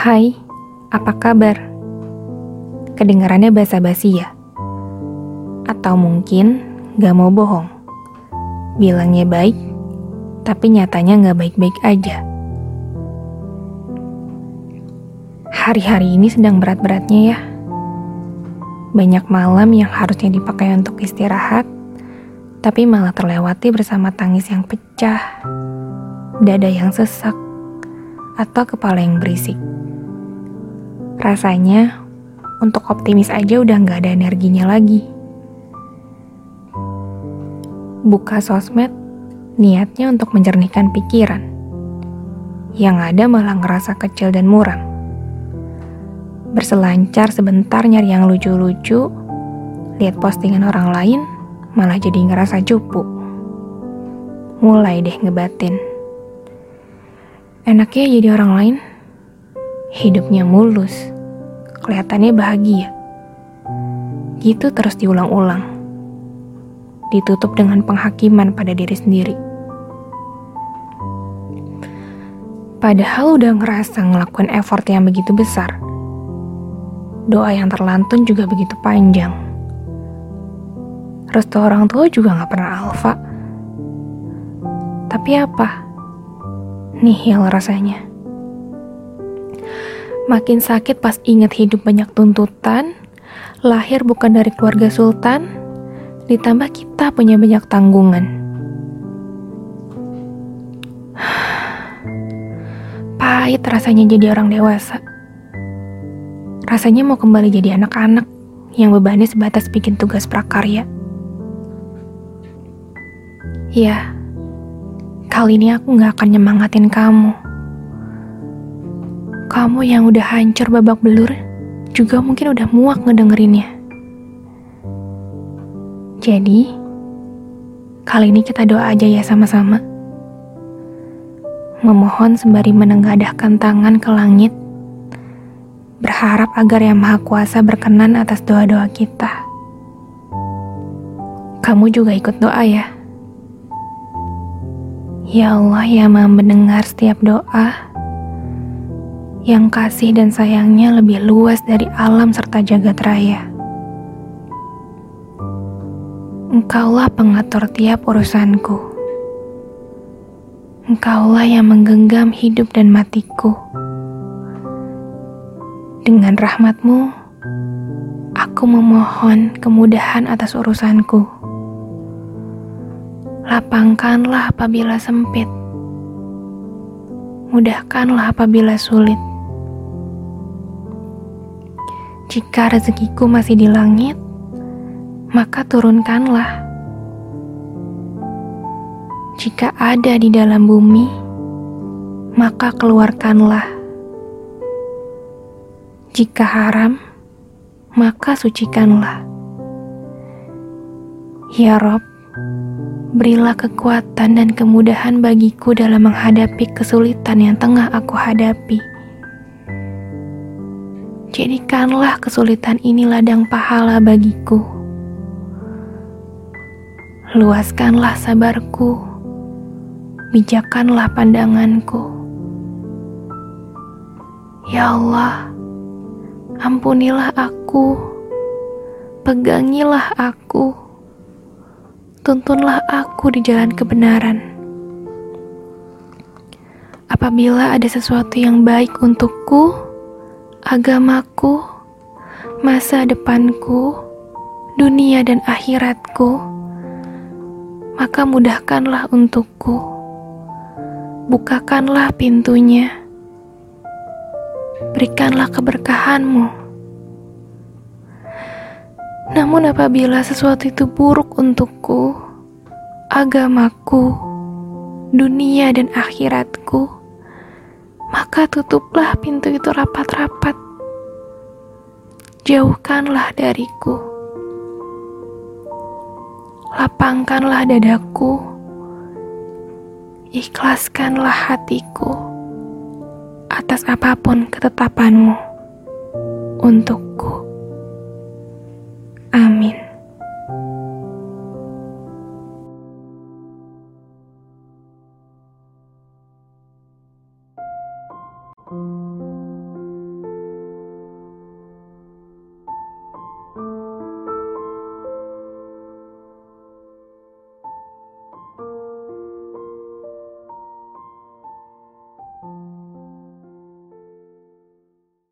Hai, apa kabar? Kedengarannya basa-basi ya? Atau mungkin gak mau bohong? Bilangnya baik, tapi nyatanya gak baik-baik aja. Hari-hari ini sedang berat-beratnya ya. Banyak malam yang harusnya dipakai untuk istirahat, tapi malah terlewati bersama tangis yang pecah, dada yang sesak, atau kepala yang berisik. Rasanya untuk optimis aja udah nggak ada energinya lagi. Buka sosmed, niatnya untuk menjernihkan pikiran. Yang ada malah ngerasa kecil dan muram. Berselancar sebentar nyari yang lucu-lucu, lihat postingan orang lain, malah jadi ngerasa cupu. Mulai deh ngebatin. Enaknya jadi orang lain, hidupnya mulus, kelihatannya bahagia. Gitu terus diulang-ulang. Ditutup dengan penghakiman pada diri sendiri. Padahal udah ngerasa ngelakuin effort yang begitu besar. Doa yang terlantun juga begitu panjang. Restu orang tua juga gak pernah alfa. Tapi apa? Nih yang rasanya. Makin sakit pas ingat hidup banyak tuntutan, lahir bukan dari keluarga sultan, ditambah kita punya banyak tanggungan. Pahit rasanya jadi orang dewasa. Rasanya mau kembali jadi anak-anak yang bebannya sebatas bikin tugas prakarya. Ya, kali ini aku gak akan nyemangatin kamu kamu yang udah hancur babak belur juga mungkin udah muak ngedengerinnya. Jadi, kali ini kita doa aja ya sama-sama. Memohon sembari menengadahkan tangan ke langit, berharap agar Yang Maha Kuasa berkenan atas doa-doa kita. Kamu juga ikut doa ya. Ya Allah yang mendengar setiap doa, yang kasih dan sayangnya lebih luas dari alam serta jagat raya. Engkaulah pengatur tiap urusanku. Engkaulah yang menggenggam hidup dan matiku. Dengan rahmatmu, aku memohon kemudahan atas urusanku. Lapangkanlah apabila sempit. Mudahkanlah apabila sulit. Jika rezekiku masih di langit, maka turunkanlah. Jika ada di dalam bumi, maka keluarkanlah. Jika haram, maka sucikanlah. Ya Rob, berilah kekuatan dan kemudahan bagiku dalam menghadapi kesulitan yang tengah aku hadapi. Jadikanlah kesulitan ini ladang pahala bagiku. Luaskanlah sabarku, bijakanlah pandanganku. Ya Allah, ampunilah aku, pegangilah aku, tuntunlah aku di jalan kebenaran. Apabila ada sesuatu yang baik untukku, agamaku, masa depanku, dunia dan akhiratku, maka mudahkanlah untukku. Bukakanlah pintunya. Berikanlah keberkahanmu. Namun apabila sesuatu itu buruk untukku, agamaku, dunia dan akhiratku, maka tutuplah pintu itu rapat-rapat. Jauhkanlah dariku. Lapangkanlah dadaku. Ikhlaskanlah hatiku atas apa pun ketetapanmu untukku.